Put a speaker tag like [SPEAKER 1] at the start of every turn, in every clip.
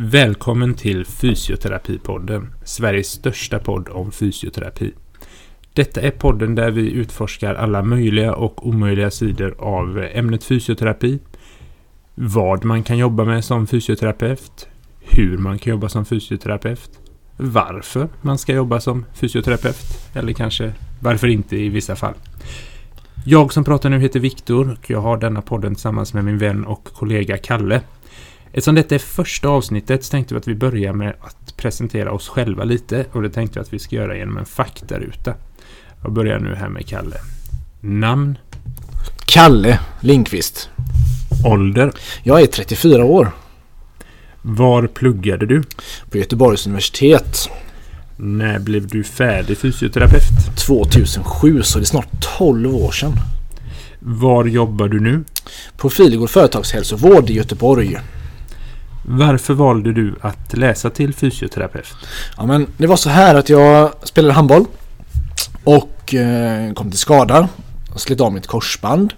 [SPEAKER 1] Välkommen till Fysioterapipodden, Sveriges största podd om fysioterapi. Detta är podden där vi utforskar alla möjliga och omöjliga sidor av ämnet fysioterapi, vad man kan jobba med som fysioterapeut, hur man kan jobba som fysioterapeut, varför man ska jobba som fysioterapeut, eller kanske varför inte i vissa fall. Jag som pratar nu heter Viktor och jag har denna podden tillsammans med min vän och kollega Kalle. Eftersom detta är första avsnittet så tänkte vi att vi börjar med att presentera oss själva lite och det tänkte vi att vi ska göra genom en faktaruta. Jag börjar nu här med Kalle. Namn,
[SPEAKER 2] Kalle Linkvist.
[SPEAKER 1] ålder,
[SPEAKER 2] Jag är 34 år
[SPEAKER 1] var pluggade du?
[SPEAKER 2] på Göteborgs universitet.
[SPEAKER 1] När blev du färdig fysioterapeut?
[SPEAKER 2] 2007 så det är snart 12 år sedan.
[SPEAKER 1] Var jobbar du nu?
[SPEAKER 2] På Filegård företagshälsovård i Göteborg.
[SPEAKER 1] Varför valde du att läsa till fysioterapeut?
[SPEAKER 2] Ja men det var så här att jag spelade handboll och eh, kom till skada. och Slet av mitt korsband.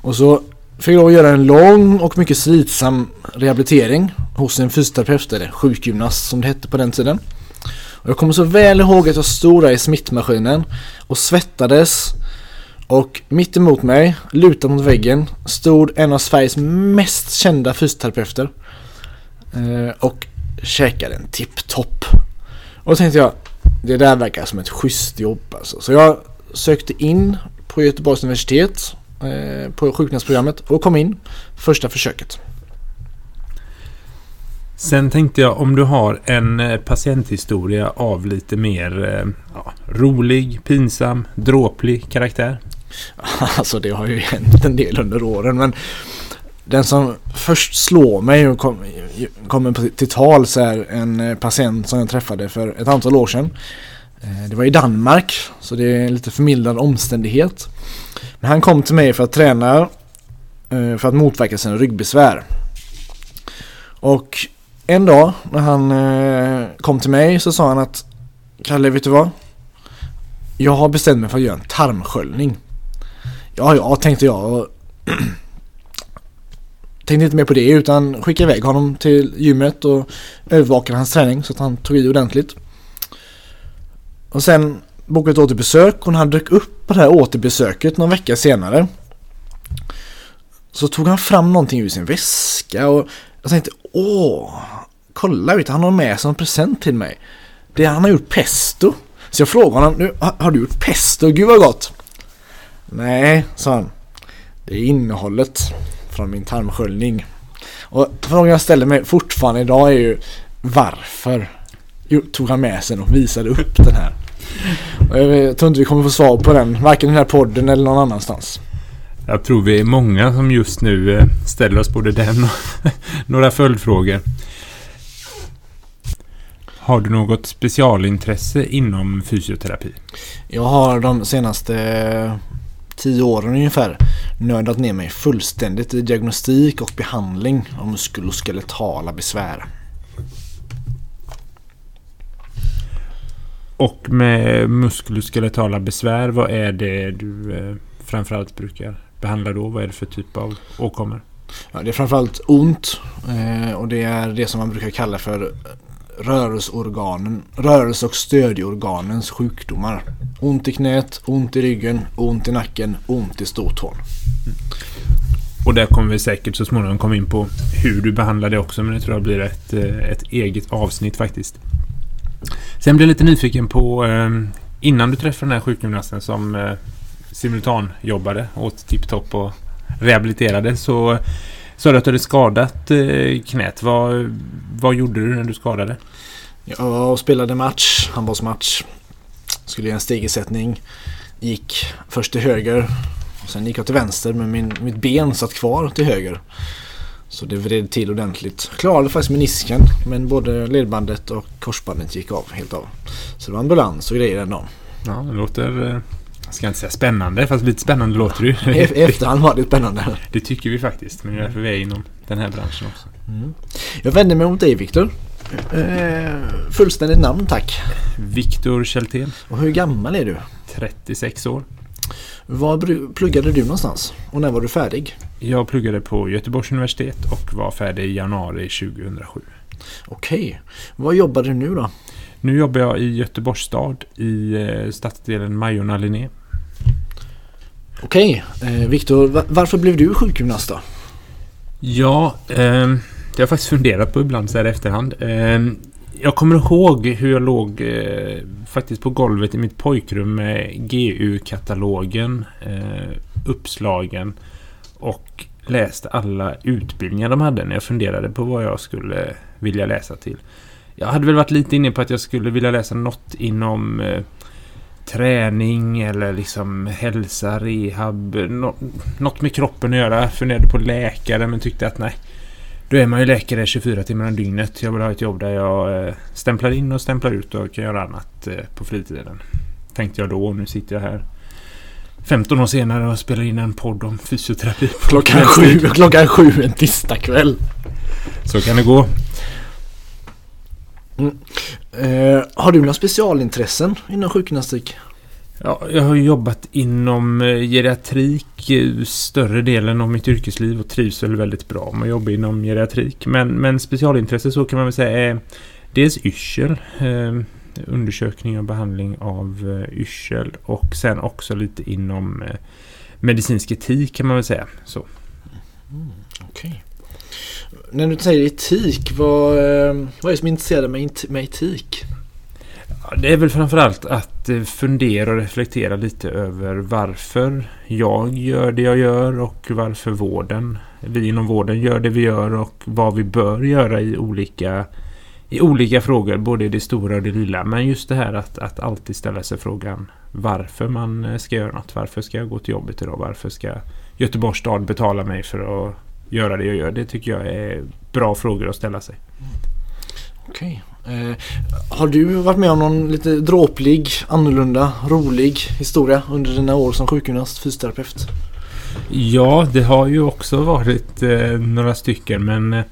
[SPEAKER 2] Och så fick jag lov att göra en lång och mycket slitsam rehabilitering hos en fysioterapeut eller sjukgymnast som det hette på den tiden. Och jag kommer så väl ihåg att jag stod där i smittmaskinen och svettades och mitt emot mig, lutad mot väggen, stod en av Sveriges mest kända fysioterapeuter och käkade en tipptopp. Och då tänkte jag, det där verkar som ett schysst jobb alltså. Så jag sökte in på Göteborgs universitet eh, på sjukgymnastprogrammet och kom in första försöket.
[SPEAKER 1] Sen tänkte jag om du har en eh, patienthistoria av lite mer eh, ja, rolig, pinsam, dråplig karaktär.
[SPEAKER 2] Alltså det har ju hänt en del under åren men den som först slår mig och kom- kommer till tal så är en eh, patient som jag träffade för ett antal år sedan. Eh, det var i Danmark så det är en lite förmildrande omständighet. Men han kom till mig för att träna eh, för att motverka sina ryggbesvär. Och en dag när han kom till mig så sa han att Kalle vet du vad? Jag har bestämt mig för att göra en tarmsköljning. Ja, ja, tänkte jag. tänkte inte mer på det utan skickade iväg honom till gymmet och övervakade hans träning så att han tog i ordentligt. Och sen bokade ett återbesök och när han dök upp på det här återbesöket någon vecka senare så tog han fram någonting ur sin väska och jag tänkte åh, kolla vet du, han har med sig en present till mig. Det han har gjort pesto. Så jag frågade honom, nu, har du gjort pesto? Gud vad gott! Nej, sa han. Det är innehållet från min tarmsköljning. Och frågan jag ställer mig fortfarande idag är ju varför tog han med sig och visade upp den här? Och jag tror inte vi kommer få svar på den, varken i den här podden eller någon annanstans.
[SPEAKER 1] Jag tror vi är många som just nu eh, ställer oss både den och några följdfrågor. Har du något specialintresse inom fysioterapi?
[SPEAKER 2] Jag har de senaste tio åren ungefär nördat ner mig fullständigt i diagnostik och behandling av muskuloskeletala besvär.
[SPEAKER 1] Och med muskuloskeletala besvär, vad är det du eh, framförallt brukar behandla då? Vad är det för typ av åkommor?
[SPEAKER 2] Ja, det är framförallt ont eh, och det är det som man brukar kalla för rörelseorganen, rörelse och stödjeorganens sjukdomar. Ont i knät, ont i ryggen, ont i nacken, ont i stortån.
[SPEAKER 1] Och där kommer vi säkert så småningom komma in på hur du behandlar det också, men det tror jag blir ett, eh, ett eget avsnitt faktiskt. Sen blev jag lite nyfiken på, ehm, innan du träffade den här sjukgymnasten som eh, simultanjobbade åt tipptopp och rehabiliterade, så sa du att du hade skadat eh, knät. Vad, vad gjorde du när du skadade?
[SPEAKER 2] Jag spelade match, handbollsmatch. Skulle göra en stegersättning. Gick först till höger och Sen gick jag till vänster men min, mitt ben satt kvar till höger. Så det vred till ordentligt. Klarade faktiskt menisken men både ledbandet och korsbandet gick av helt av. Så det var ambulans och grejer den dagen.
[SPEAKER 1] Ja, det låter... eh, Jag ska inte säga spännande, fast lite spännande låter det ju.
[SPEAKER 2] I efterhand var det spännande.
[SPEAKER 1] Det tycker vi faktiskt, men det är därför vi är inom den här branschen också.
[SPEAKER 2] Jag vänder mig mot dig Viktor. Eh, fullständigt namn tack.
[SPEAKER 1] Viktor Kältén,
[SPEAKER 2] Och hur gammal är du?
[SPEAKER 1] 36 år.
[SPEAKER 2] Var pluggade du någonstans? Och när var du färdig?
[SPEAKER 1] Jag pluggade på Göteborgs universitet och var färdig i januari 2007.
[SPEAKER 2] Okej. Vad jobbar du nu då?
[SPEAKER 1] Nu jobbar jag i Göteborgs stad i eh, stadsdelen Majorna-Linné.
[SPEAKER 2] Okej. Eh, Viktor, va- varför blev du sjukgymnast då?
[SPEAKER 1] Ja, eh, det har jag faktiskt funderat på ibland så här i efterhand. Eh, jag kommer ihåg hur jag låg eh, faktiskt på golvet i mitt pojkrum med GU-katalogen eh, uppslagen och läste alla utbildningar de hade när jag funderade på vad jag skulle vilja läsa till. Jag hade väl varit lite inne på att jag skulle vilja läsa något inom eh, träning eller liksom hälsa, rehab, no något med kroppen att göra. Funderade på läkare men tyckte att nej. Då är man ju läkare 24 timmar om dygnet. Jag vill ha ett jobb där jag eh, stämplar in och stämplar ut och kan göra annat eh, på fritiden. Tänkte jag då nu sitter jag här 15 år senare och spelar in en podd om fysioterapi.
[SPEAKER 2] Klockan sju, klockan sju en tisdagkväll.
[SPEAKER 1] Så kan det gå.
[SPEAKER 2] Eh, har du några specialintressen inom sjukgymnastik?
[SPEAKER 1] Ja, jag har jobbat inom eh, geriatrik eh, större delen av mitt yrkesliv och trivs väl väldigt bra med att jobba inom geriatrik. Men, men specialintresse så kan man väl säga är dels yrsel, eh, undersökning och behandling av eh, yrsel och sen också lite inom eh, medicinsk etik kan man väl säga. Så.
[SPEAKER 2] Mm, okej. När du säger etik, vad, eh, vad är det som intresserar dig med, med etik?
[SPEAKER 1] Det är väl framförallt att eh, fundera och reflektera lite över varför jag gör det jag gör och varför vården, vi inom vården gör det vi gör och vad vi bör göra i olika, i olika frågor, både i det stora och det lilla. Men just det här att, att alltid ställa sig frågan varför man eh, ska göra något. Varför ska jag gå till jobbet idag? Varför ska Göteborgs stad betala mig för att göra det jag gör? Det tycker jag är bra frågor att ställa sig.
[SPEAKER 2] Okej. Eh, har du varit med om någon lite dråplig, annorlunda, rolig historia under dina år som sjukgymnast, fysioterapeut?
[SPEAKER 1] Ja, det har ju också varit eh, några stycken men eh,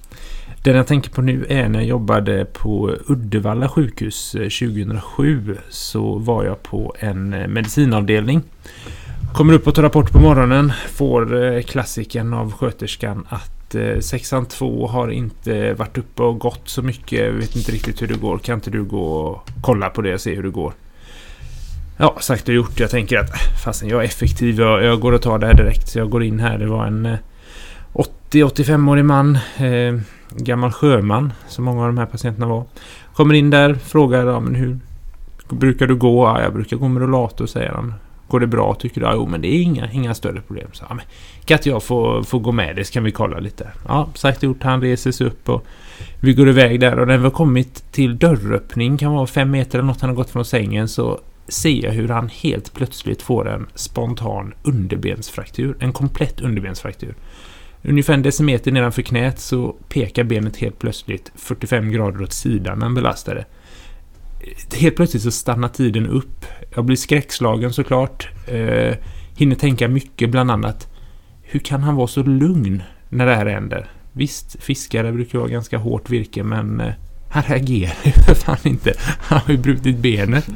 [SPEAKER 1] den jag tänker på nu är när jag jobbade på Uddevalla sjukhus eh, 2007 så var jag på en eh, medicinavdelning. Kommer upp och tar rapport på morgonen, får eh, klassiken av sköterskan att Eh, sexan 2 har inte varit uppe och gått så mycket, Jag vet inte riktigt hur det går. Kan inte du gå och kolla på det och se hur det går? Ja, sagt och gjort. Jag tänker att äh, fasen jag är effektiv. Jag, jag går och tar det här direkt. Så jag går in här. Det var en eh, 80-85-årig man. Eh, gammal sjöman, som många av de här patienterna var. Kommer in där, frågar ja, men hur brukar du gå? Ja, jag brukar gå med rollator, säger han. Går det bra tycker du? Ja, jo, men det är inga, inga större problem. Så, ja, men, kan inte jag få, få gå med dig så kan vi kolla lite. Ja, sagt och gjort. Han reser sig upp och vi går iväg där och när vi har kommit till dörröppning, kan vara fem meter eller något, han har gått från sängen, så ser jag hur han helt plötsligt får en spontan underbensfraktur. En komplett underbensfraktur. Ungefär en decimeter nedanför knät så pekar benet helt plötsligt 45 grader åt sidan när han belastar det. Helt plötsligt så stannar tiden upp. Jag blir skräckslagen såklart. Eh, hinner tänka mycket, bland annat hur kan han vara så lugn när det här händer? Visst, fiskare brukar vara ganska hårt virke, men eh, han reagerar ju för fan inte. Han har ju brutit benet.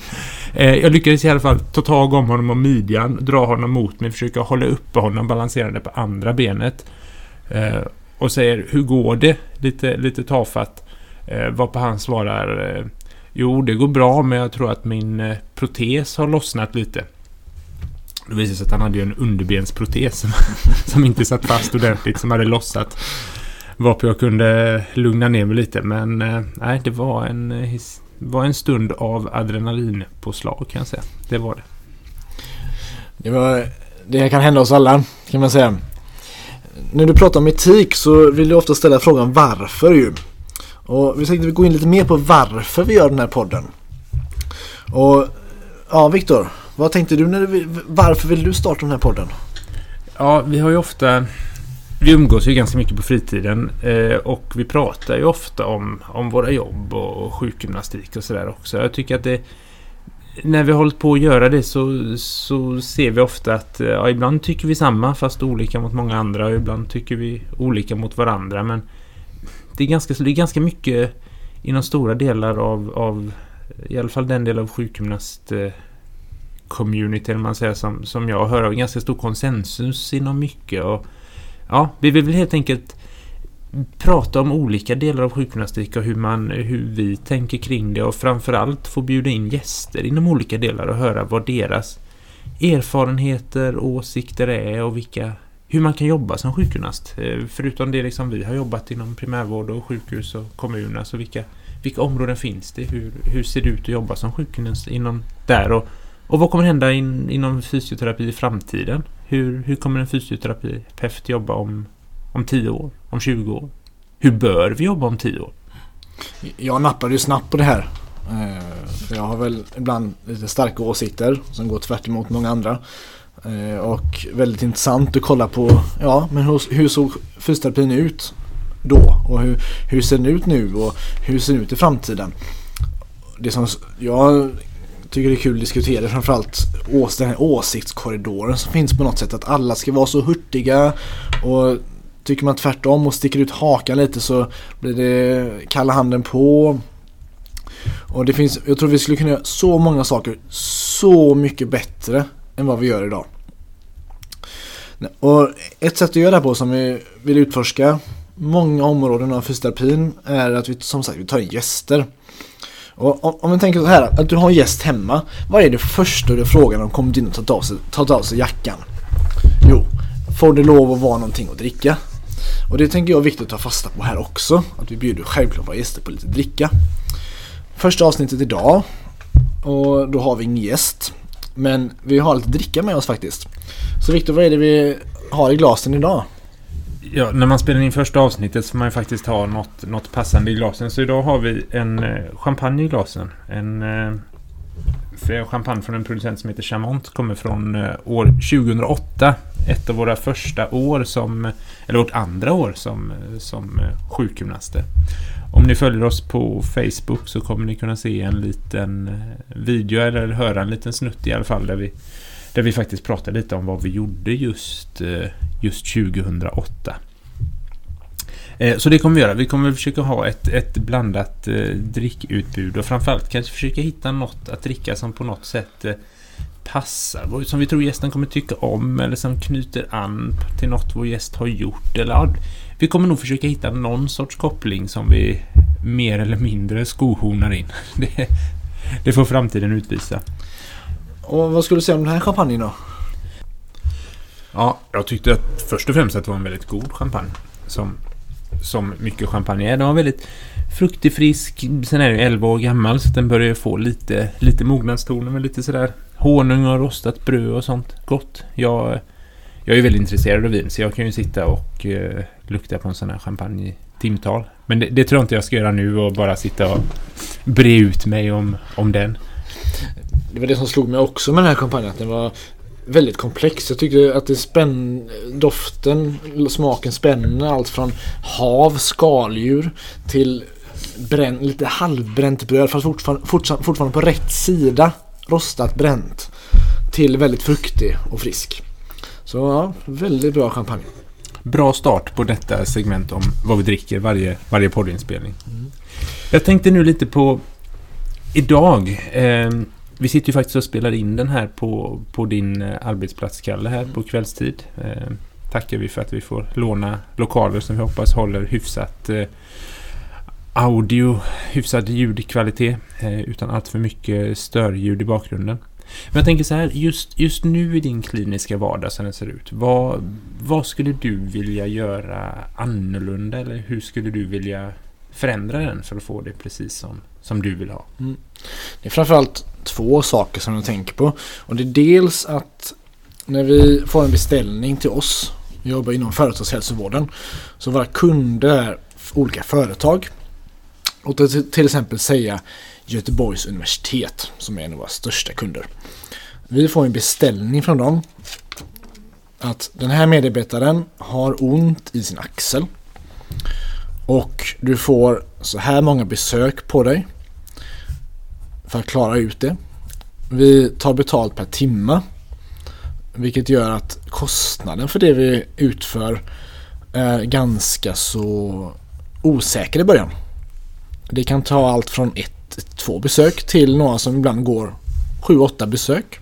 [SPEAKER 1] Eh, jag lyckades i alla fall ta tag om honom om midjan, dra honom mot mig, försöka hålla uppe honom balanserande på andra benet. Eh, och säger hur går det? Lite, lite tafatt. Eh, varpå han svarar eh, Jo, det går bra, men jag tror att min eh, protes har lossnat lite. Det visade sig att han hade ju en underbensprotes som, som inte satt fast ordentligt, som hade lossat. Varpå jag kunde eh, lugna ner mig lite, men eh, nej, det var en, var en stund av adrenalinpåslag kan jag säga. Det var det.
[SPEAKER 2] Det, var, det kan hända oss alla kan man säga. När du pratar om etik så vill du ofta ställa frågan varför ju. Och vi tänkte gå in lite mer på varför vi gör den här podden. Och ja, Viktor, vad tänkte du när du, varför vill du starta den här podden?
[SPEAKER 1] Ja, vi har ju ofta... Vi umgås ju ganska mycket på fritiden eh, och vi pratar ju ofta om, om våra jobb och, och sjukgymnastik och sådär också. Jag tycker att det... När vi har hållit på att göra det så, så ser vi ofta att eh, ja, ibland tycker vi samma fast olika mot många andra och ibland tycker vi olika mot varandra. Men det är ganska, det är ganska mycket inom stora delar av, av i alla fall den del av sjukgymnast-communityn eh, man säger som, som jag hör. Av ganska stor konsensus inom mycket och ja, vi vill helt enkelt prata om olika delar av sjukgymnastik och hur, man, hur vi tänker kring det och framförallt få bjuda in gäster inom olika delar och höra vad deras erfarenheter och åsikter är och vilka, hur man kan jobba som sjukgymnast. Eh, förutom det liksom vi har jobbat inom primärvård och sjukhus och kommuner. Alltså vilka, vilka områden finns det? Hur, hur ser det ut att jobba som sjukgymnast inom där? Och, och vad kommer hända in, inom fysioterapi i framtiden? Hur, hur kommer en fysioterapeut jobba om, om 10 år? Om 20 år? Hur bör vi jobba om 10 år?
[SPEAKER 2] Jag nappade ju snabbt på det här. Eh, för jag har väl ibland lite starka åsikter som går tvärt emot många andra. Eh, och väldigt intressant att kolla på, ja men hur, hur såg fysioterapin ut då? Och hur, hur ser den ut nu? Och hur ser den ut i framtiden? Det som jag tycker det är kul att diskutera framförallt ås, den här åsiktskorridoren som finns på något sätt. Att alla ska vara så hurtiga och tycker man tvärtom och sticker ut hakan lite så blir det kalla handen på. Och det finns, jag tror vi skulle kunna göra så många saker så mycket bättre än vad vi gör idag. Och ett sätt att göra det på som vi vill utforska många områden av fysioterapin är att vi som sagt vi tar in gäster. Och om vi tänker så här, att du har en gäst hemma. Vad är det första du frågar när de kommer in och tar av sig, tar av sig jackan? Jo, får det lov att vara någonting att dricka? Och det tänker jag är viktigt att ta fasta på här också. Att vi bjuder självklart våra gäster på lite dricka. Första avsnittet idag. Och då har vi ingen gäst. Men vi har lite dricka med oss faktiskt. Så Viktor, vad är det vi har i glasen idag?
[SPEAKER 1] Ja, när man spelar in första avsnittet så får man ju faktiskt ha något, något passande i glasen. Så idag har vi en eh, champagne i glasen. En eh, eh, champagne från en producent som heter Chamont. Kommer från eh, år 2008. Ett av våra första år som, eller vårt andra år som, eh, som eh, sjukgymnaster. Om ni följer oss på Facebook så kommer ni kunna se en liten video eller höra en liten snutt i alla fall där vi, där vi faktiskt pratar lite om vad vi gjorde just just 2008. Eh, så det kommer vi göra. Vi kommer försöka ha ett, ett blandat eh, drickutbud och framförallt kanske försöka hitta något att dricka som på något sätt eh, passar, som vi tror gästen kommer tycka om eller som knyter an till något vår gäst har gjort. Eller, vi kommer nog försöka hitta någon sorts koppling som vi mer eller mindre skohornar in. Det, det får framtiden utvisa.
[SPEAKER 2] Och vad skulle du säga om den här champagnen då?
[SPEAKER 1] Ja, jag tyckte att först och främst att det var en väldigt god champagne. Som, som mycket champagne är. Den var väldigt fruktig, frisk. Sen är den 11 år gammal så den börjar få lite, lite mognadstoner med lite sådär honung och rostat bröd och sånt gott. Jag, jag är väldigt intresserad av vin så jag kan ju sitta och eh, lukta på en sån här champagne i timtal. Men det, det, tror jag inte jag ska göra nu och bara sitta och bre ut mig om, om den.
[SPEAKER 2] Det var det som slog mig också med den här champagnen. Att den var väldigt komplex. Jag tycker att det spänn, doften, smaken spänner allt från hav, skaldjur till brän, lite halvbränt bröd fast fortfarande, fortfarande på rätt sida rostat bränt till väldigt fruktig och frisk. Så ja, väldigt bra champagne.
[SPEAKER 1] Bra start på detta segment om vad vi dricker varje, varje poddinspelning. Mm. Jag tänkte nu lite på idag. Eh, vi sitter ju faktiskt och spelar in den här på, på din eh, arbetsplats, Kalle, här på kvällstid. Eh, tackar vi för att vi får låna lokaler som vi hoppas håller hyfsat eh, audio, hyfsad ljudkvalitet eh, utan allt för mycket störljud i bakgrunden. Men jag tänker så här, just, just nu i din kliniska vardag som den ser ut, vad, vad skulle du vilja göra annorlunda eller hur skulle du vilja förändra den för att få det precis som, som du vill ha? Mm.
[SPEAKER 2] Det är framförallt två saker som jag tänker på. Och det är dels att när vi får en beställning till oss, vi jobbar inom företagshälsovården, så våra kunder är olika företag. Och till exempel säga Göteborgs universitet som är en av våra största kunder. Vi får en beställning från dem att den här medarbetaren har ont i sin axel. Och du får så här många besök på dig för att klara ut det. Vi tar betalt per timme. Vilket gör att kostnaden för det vi utför är ganska så osäker i början. Det kan ta allt från ett, två besök till några som ibland går sju, åtta besök.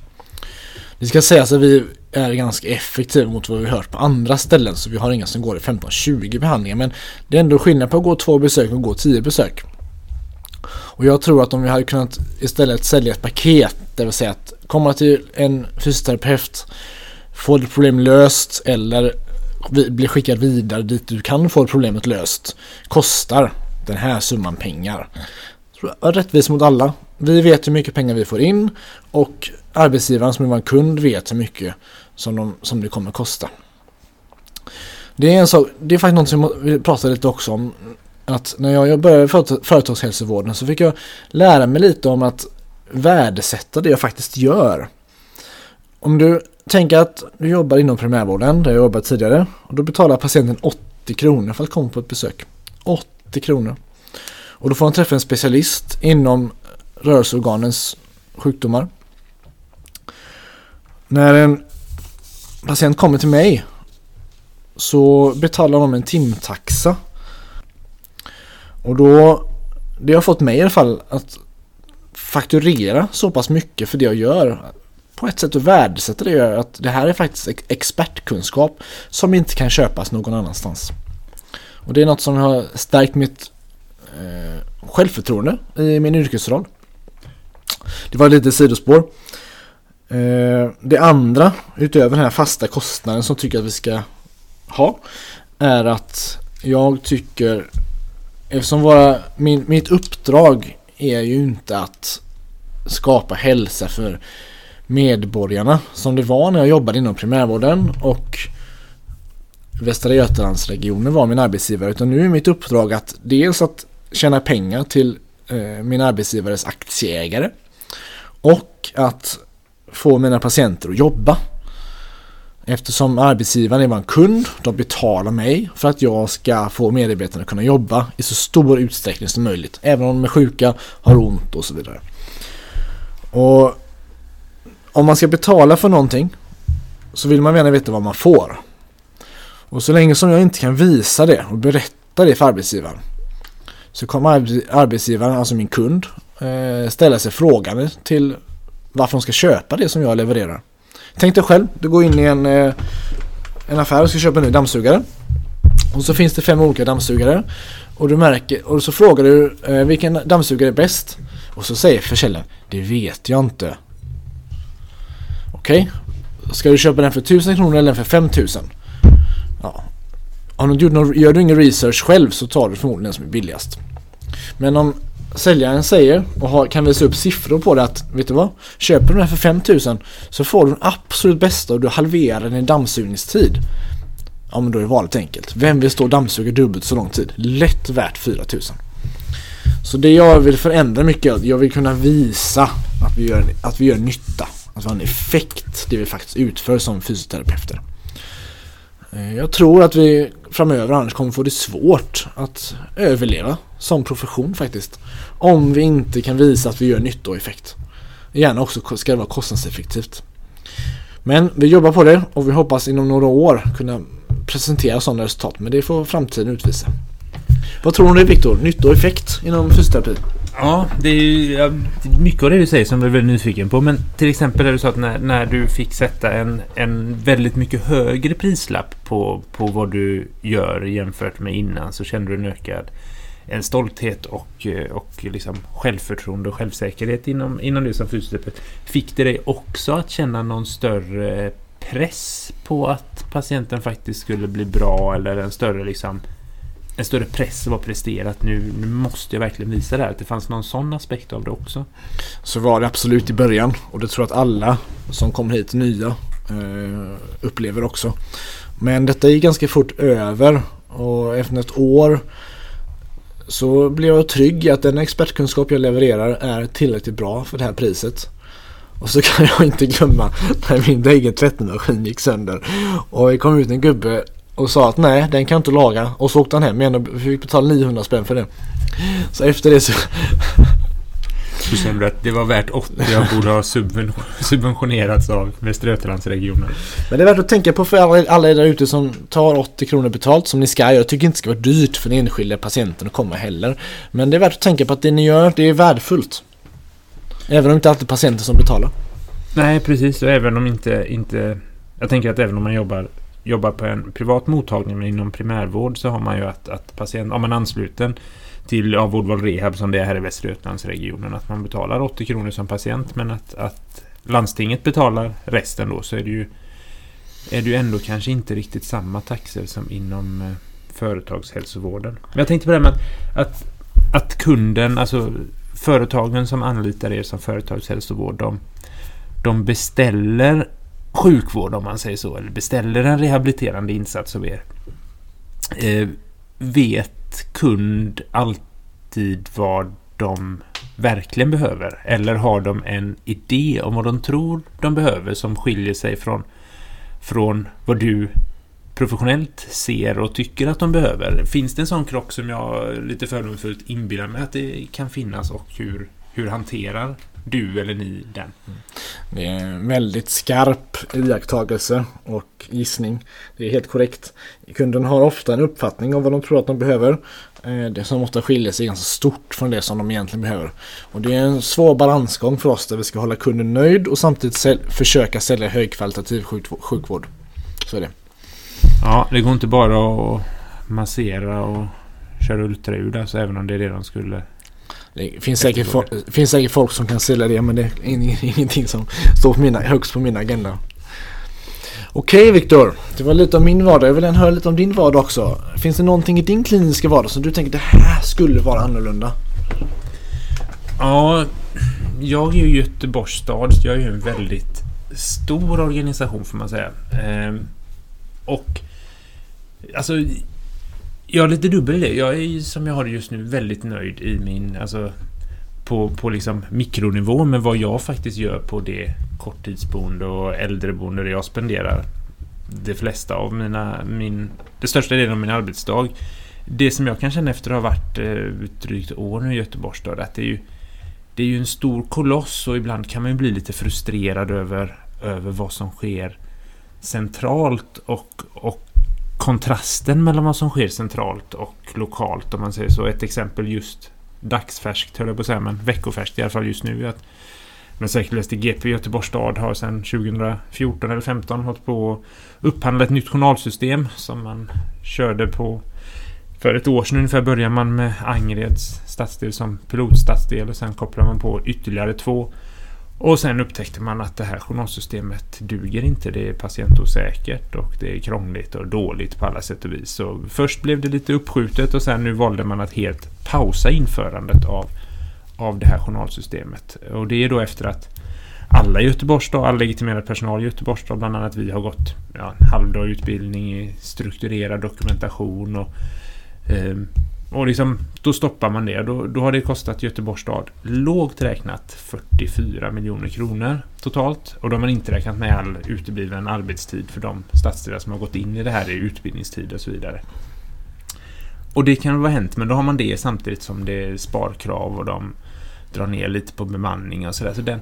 [SPEAKER 2] Det ska sägas att vi är ganska effektiva mot vad vi hört på andra ställen. Så vi har inga som går i 15-20 behandlingar. Men det är ändå skillnad på att gå två besök och gå 10 besök. Och jag tror att om vi hade kunnat istället sälja ett paket, det vill säga att komma till en fysioterapeut, få ditt problem löst eller bli skickad vidare dit du kan få problemet löst, kostar den här summan pengar. Rättvis mot alla. Vi vet hur mycket pengar vi får in och arbetsgivaren som är en kund vet hur mycket som, de, som det kommer kosta. Det är, en sak, det är faktiskt något som vi pratade lite också om. Att när jag började företagshälsovården så fick jag lära mig lite om att värdesätta det jag faktiskt gör. Om du tänker att du jobbar inom primärvården, där jag jobbat tidigare, och då betalar patienten 80 kronor för att komma på ett besök. 80 kronor. Och då får han träffa en specialist inom rörelseorganens sjukdomar. När en patient kommer till mig så betalar de en timtaxa. Och då, det har fått mig i alla fall att fakturera så pass mycket för det jag gör. På ett sätt att värdesätta det jag gör att det här är faktiskt expertkunskap som inte kan köpas någon annanstans. Och det är något som har stärkt mitt eh, självförtroende i min yrkesroll. Det var lite sidospår. Eh, det andra, utöver den här fasta kostnaden som tycker att vi ska ha, är att jag tycker, eftersom våra, min, mitt uppdrag är ju inte att skapa hälsa för medborgarna som det var när jag jobbade inom primärvården och Västra Götalandsregionen var min arbetsgivare utan nu är mitt uppdrag att dels att tjäna pengar till eh, min arbetsgivares aktieägare och att få mina patienter att jobba. Eftersom arbetsgivaren är vår kund, de betalar mig för att jag ska få medarbetarna att kunna jobba i så stor utsträckning som möjligt. Även om de är sjuka, har ont och så vidare. Och om man ska betala för någonting så vill man gärna veta vad man får. Och så länge som jag inte kan visa det och berätta det för arbetsgivaren så kommer arbetsgivaren, alltså min kund, eh, ställa sig frågande till varför de ska köpa det som jag levererar. Tänk dig själv, du går in i en, eh, en affär och ska köpa en ny dammsugare. Och så finns det fem olika dammsugare. Och du märker, och så frågar du eh, vilken dammsugare är bäst? Och så säger försäljaren, det vet jag inte. Okej, okay. ska du köpa den för 1000 kronor eller för 5000? Ja. Om du någon, gör du ingen research själv så tar du förmodligen den som är billigast. Men om säljaren säger och har, kan visa upp siffror på det att vet du vad? Köper du den här för 5000 så får du den absolut bästa och du halverar din dammsugningstid. Ja men då är valet enkelt. Vem vill stå och dammsuga dubbelt så lång tid? Lätt värt 4000. Så det jag vill förändra mycket är att jag vill kunna visa att vi gör, att vi gör nytta. Att vi har en effekt det vi faktiskt utför som fysioterapeuter. Eh, jag tror att vi framöver annars kommer få det svårt att överleva som profession faktiskt. Om vi inte kan visa att vi gör nytta och effekt. Gärna också ska det vara kostnadseffektivt. Men vi jobbar på det och vi hoppas inom några år kunna presentera sådana resultat. Men det får framtiden utvisa. Vad tror du Viktor? Nytta och effekt inom fysioterapi?
[SPEAKER 1] Ja, det är ju mycket av det du säger som jag är väldigt nyfiken på. Men till exempel är det så att när, när du fick sätta en, en väldigt mycket högre prislapp på, på vad du gör jämfört med innan så kände du en ökad en stolthet och, eh, och liksom självförtroende och självsäkerhet inom, inom det som fysioterapeut. Fick det dig också att känna någon större press på att patienten faktiskt skulle bli bra eller en större liksom en större press att prestera att nu, nu måste jag verkligen visa det här. Att det fanns någon sån aspekt av det också.
[SPEAKER 2] Så var det absolut i början och det tror jag att alla som kommer hit nya eh, upplever också. Men detta gick ganska fort över och efter ett år så blev jag trygg i att den expertkunskap jag levererar är tillräckligt bra för det här priset. Och så kan jag inte glömma när min egen tvättmaskin gick sönder och det kom ut en gubbe och sa att nej, den kan inte laga. Och så åkte han hem igen och fick betala 900 spänn för det. Så efter det så...
[SPEAKER 1] Så kände du att det var värt 80 jag borde ha subventionerats av Västra Götalandsregionen.
[SPEAKER 2] Men det är värt att tänka på för alla, alla där ute som tar 80 kronor betalt som ni ska. Jag tycker inte det ska vara dyrt för den enskilda patienten att komma heller. Men det är värt att tänka på att det ni gör, det är värdefullt. Även om det inte alltid är patienten som betalar.
[SPEAKER 1] Nej, precis. Och även om inte, inte Jag tänker att även om man jobbar, jobbar på en privat mottagning men inom primärvård så har man ju att, att patient, om man är ansluten till ja, vårdval rehab som det är här i Västra Götalandsregionen. Att man betalar 80 kronor som patient men att, att landstinget betalar resten då så är det ju är det ju ändå kanske inte riktigt samma taxor som inom eh, företagshälsovården. Men jag tänkte på det här med att, att, att kunden, alltså företagen som anlitar er som företagshälsovård, de, de beställer sjukvård om man säger så, eller beställer en rehabiliterande insats av er. Eh, vet kund alltid vad de verkligen behöver? Eller har de en idé om vad de tror de behöver som skiljer sig från, från vad du professionellt ser och tycker att de behöver? Finns det en sån krock som jag lite fördomsfullt inbillar mig att det kan finnas och hur, hur hanterar du eller ni den?
[SPEAKER 2] Det är en väldigt skarp iakttagelse och gissning. Det är helt korrekt. Kunden har ofta en uppfattning om vad de tror att de behöver. Eh, det som ofta skiljer sig ganska stort från det som de egentligen behöver. Och det är en svår balansgång för oss där vi ska hålla kunden nöjd och samtidigt säl försöka sälja högkvalitativ sjukvård. Så är det.
[SPEAKER 1] Ja, det går inte bara att massera och köra ultraljud alltså, även om det är det de skulle
[SPEAKER 2] det finns säkert, finns säkert folk som kan sälja det men det är ingenting som står på mina, högst på min agenda. Okej Viktor, det var lite om min vardag. Jag vill gärna höra lite om din vardag också. Finns det någonting i din kliniska vardag som du tänker det här skulle vara annorlunda?
[SPEAKER 1] Ja, jag är ju Göteborgs stad. Jag är ju en väldigt stor organisation får man säga. Ehm, och alltså jag har lite dubbel i det. Jag är som jag har det just nu väldigt nöjd i min, alltså på, på liksom mikronivå med vad jag faktiskt gör på det korttidsboende och äldreboende där jag spenderar det flesta av mina, min, det största delen av min arbetsdag. Det som jag kan känna efter att ha varit eh, drygt år nu i Göteborgs stad, att det är ju det är ju en stor koloss och ibland kan man ju bli lite frustrerad över, över vad som sker centralt och, och kontrasten mellan vad som sker centralt och lokalt om man säger så. Ett exempel just dagsfärskt höll jag på att säga, men veckofärskt i alla fall just nu. Att men säkert GP Göteborgs stad har sedan 2014 eller 2015 hållit på att upphandla ett nytt journalsystem som man körde på för ett år sedan ungefär började man med Angereds stadsdel som pilotstadsdel och sen kopplade man på ytterligare två och sen upptäckte man att det här journalsystemet duger inte. Det är patientosäkert och det är krångligt och dåligt på alla sätt och vis. Så först blev det lite uppskjutet och sen nu valde man att helt pausa införandet av, av det här journalsystemet. Och det är då efter att alla i Göteborgs stad, all legitimerad personal i Göteborgs stad, bland annat vi har gått ja, en halvdag utbildning i strukturerad dokumentation och eh, och liksom, då stoppar man det. Då, då har det kostat Göteborgs stad lågt räknat 44 miljoner kronor totalt. Och då har man inte räknat med all utebliven arbetstid för de stadsdelar som har gått in i det här i utbildningstid och så vidare. Och det kan vara hänt, men då har man det samtidigt som det är sparkrav och de drar ner lite på bemanning och sådär. Så den,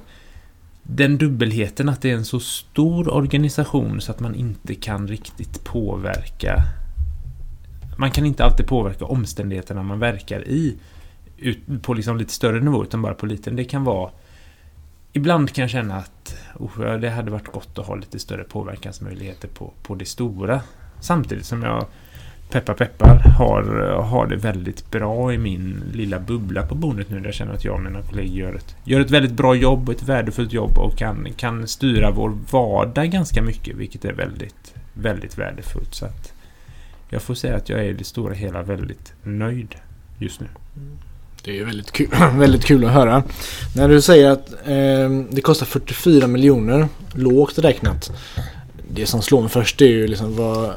[SPEAKER 1] den dubbelheten att det är en så stor organisation så att man inte kan riktigt påverka man kan inte alltid påverka omständigheterna man verkar i ut, på liksom lite större nivå utan bara på liten. Det kan vara Ibland kan jag känna att oh, det hade varit gott att ha lite större påverkansmöjligheter på, på det stora. Samtidigt som jag peppar peppar har, har det väldigt bra i min lilla bubbla på boendet nu där jag känner att jag och mina kollegor gör ett, gör ett väldigt bra jobb, ett värdefullt jobb och kan, kan styra vår vardag ganska mycket vilket är väldigt, väldigt värdefullt. Så att jag får säga att jag är i det stora hela väldigt nöjd just nu.
[SPEAKER 2] Det är väldigt kul, väldigt kul att höra. När du säger att eh, det kostar 44 miljoner lågt räknat. Det som slår mig först är ju liksom vad,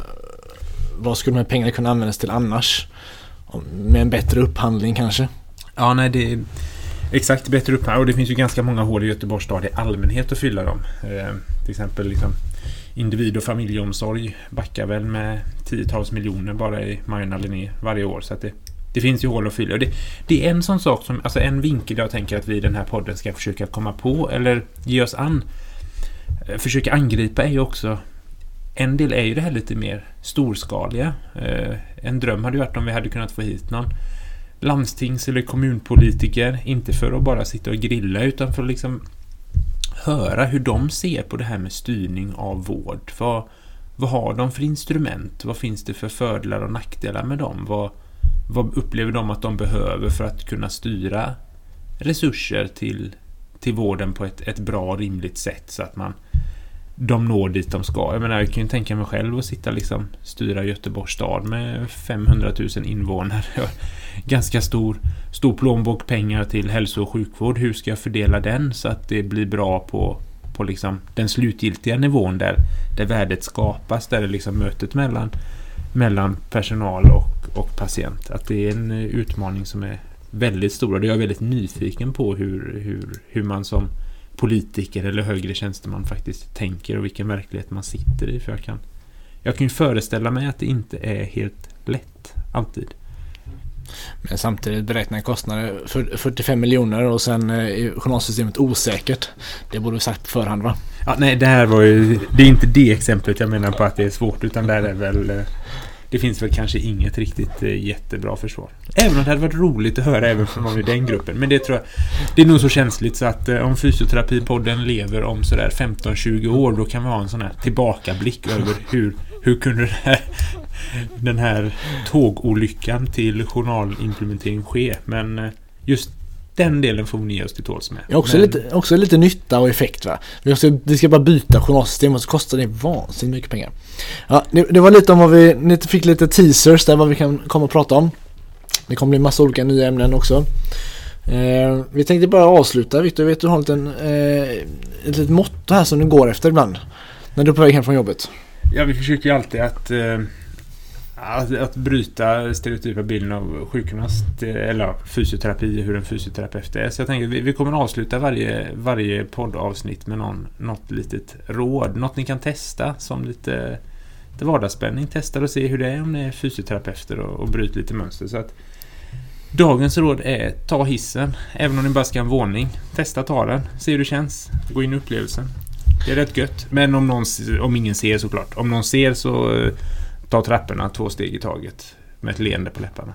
[SPEAKER 2] vad skulle de här pengarna kunna användas till annars? Med en bättre upphandling kanske?
[SPEAKER 1] Ja, nej det är exakt bättre upphandling. Och det finns ju ganska många hål i Göteborgs stad i allmänhet att fylla dem. Eh, till exempel liksom individ och familjeomsorg backar väl med tiotals miljoner bara i Majorna Linné varje år. Så att det, det finns ju hål att fylla. Det, det är en sån sak som, alltså en vinkel jag tänker att vi i den här podden ska försöka komma på eller ge oss an. Eh, försöka angripa är ju också en del är ju det här lite mer storskaliga. Eh, en dröm hade ju varit om vi hade kunnat få hit någon landstings eller kommunpolitiker. Inte för att bara sitta och grilla utan för att liksom höra hur de ser på det här med styrning av vård. För vad har de för instrument? Vad finns det för fördelar och nackdelar med dem? Vad, vad upplever de att de behöver för att kunna styra resurser till, till vården på ett, ett bra och rimligt sätt så att man de når dit de ska. Jag menar, jag kan ju tänka mig själv att sitta liksom styra Göteborgs stad med 500 000 invånare. Ganska stor, stor plånbok pengar till hälso och sjukvård. Hur ska jag fördela den så att det blir bra på, på liksom den slutgiltiga nivån där, där värdet skapas, där det liksom mötet mellan, mellan personal och, och patient. Att det är en eh, utmaning som är väldigt stor och jag är väldigt nyfiken på hur, hur, hur man som politiker eller högre tjänsteman faktiskt tänker och vilken verklighet man sitter i. För jag kan, jag kan ju föreställa mig att det inte är helt lätt, alltid.
[SPEAKER 2] Men samtidigt beräkna kostnader 45 miljoner och sen eh, är journalsystemet osäkert. Det borde vi sagt på förhand va?
[SPEAKER 1] Ja, nej, det här var ju... Det är inte det exemplet jag menar på att det är svårt utan där är väl... Eh, det finns väl kanske inget riktigt eh, jättebra försvar. Även om det hade varit roligt att höra även från någon i den gruppen. Men det tror jag... Det är nog så känsligt så att om Fysioterapipodden lever om sådär 15-20 år då kan vi ha en sån här tillbakablick över hur, hur kunde den här, den här tågolyckan till journalimplementering ske. Men eh, just den delen får ni ge oss till tåls med.
[SPEAKER 2] Ja, också,
[SPEAKER 1] Men,
[SPEAKER 2] lite, också lite nytta och effekt va. Vi ska, vi ska bara byta journalsystem och så kostar det vansinnigt mycket pengar. Ja, det, det var lite om vad vi, ni fick lite teasers där vad vi kan komma och prata om. Det kommer bli massa olika nya ämnen också. Eh, vi tänkte bara avsluta. Viktor, vet du har en liten, eh, ett litet motto här som du går efter ibland. När du är på väg hem från jobbet.
[SPEAKER 1] Ja, vi försöker ju alltid att, eh, att, att bryta stereotypa bilden av sjukgymnast eh, eller fysioterapi, hur en fysioterapeut är. Så jag tänker vi, vi kommer avsluta varje, varje poddavsnitt med någon, något litet råd. Något ni kan testa som lite, lite vardagsspänning. Testa och se hur det är om ni är fysioterapeuter och, och bryt lite mönster. Så att Dagens råd är ta hissen, även om ni bara ska en våning. Testa ta den, se hur det känns. Gå in i upplevelsen. Det är rätt gött. Men om, någon, om ingen ser såklart. Om någon ser så eh, ta trapporna två steg i taget. Med ett leende på läpparna.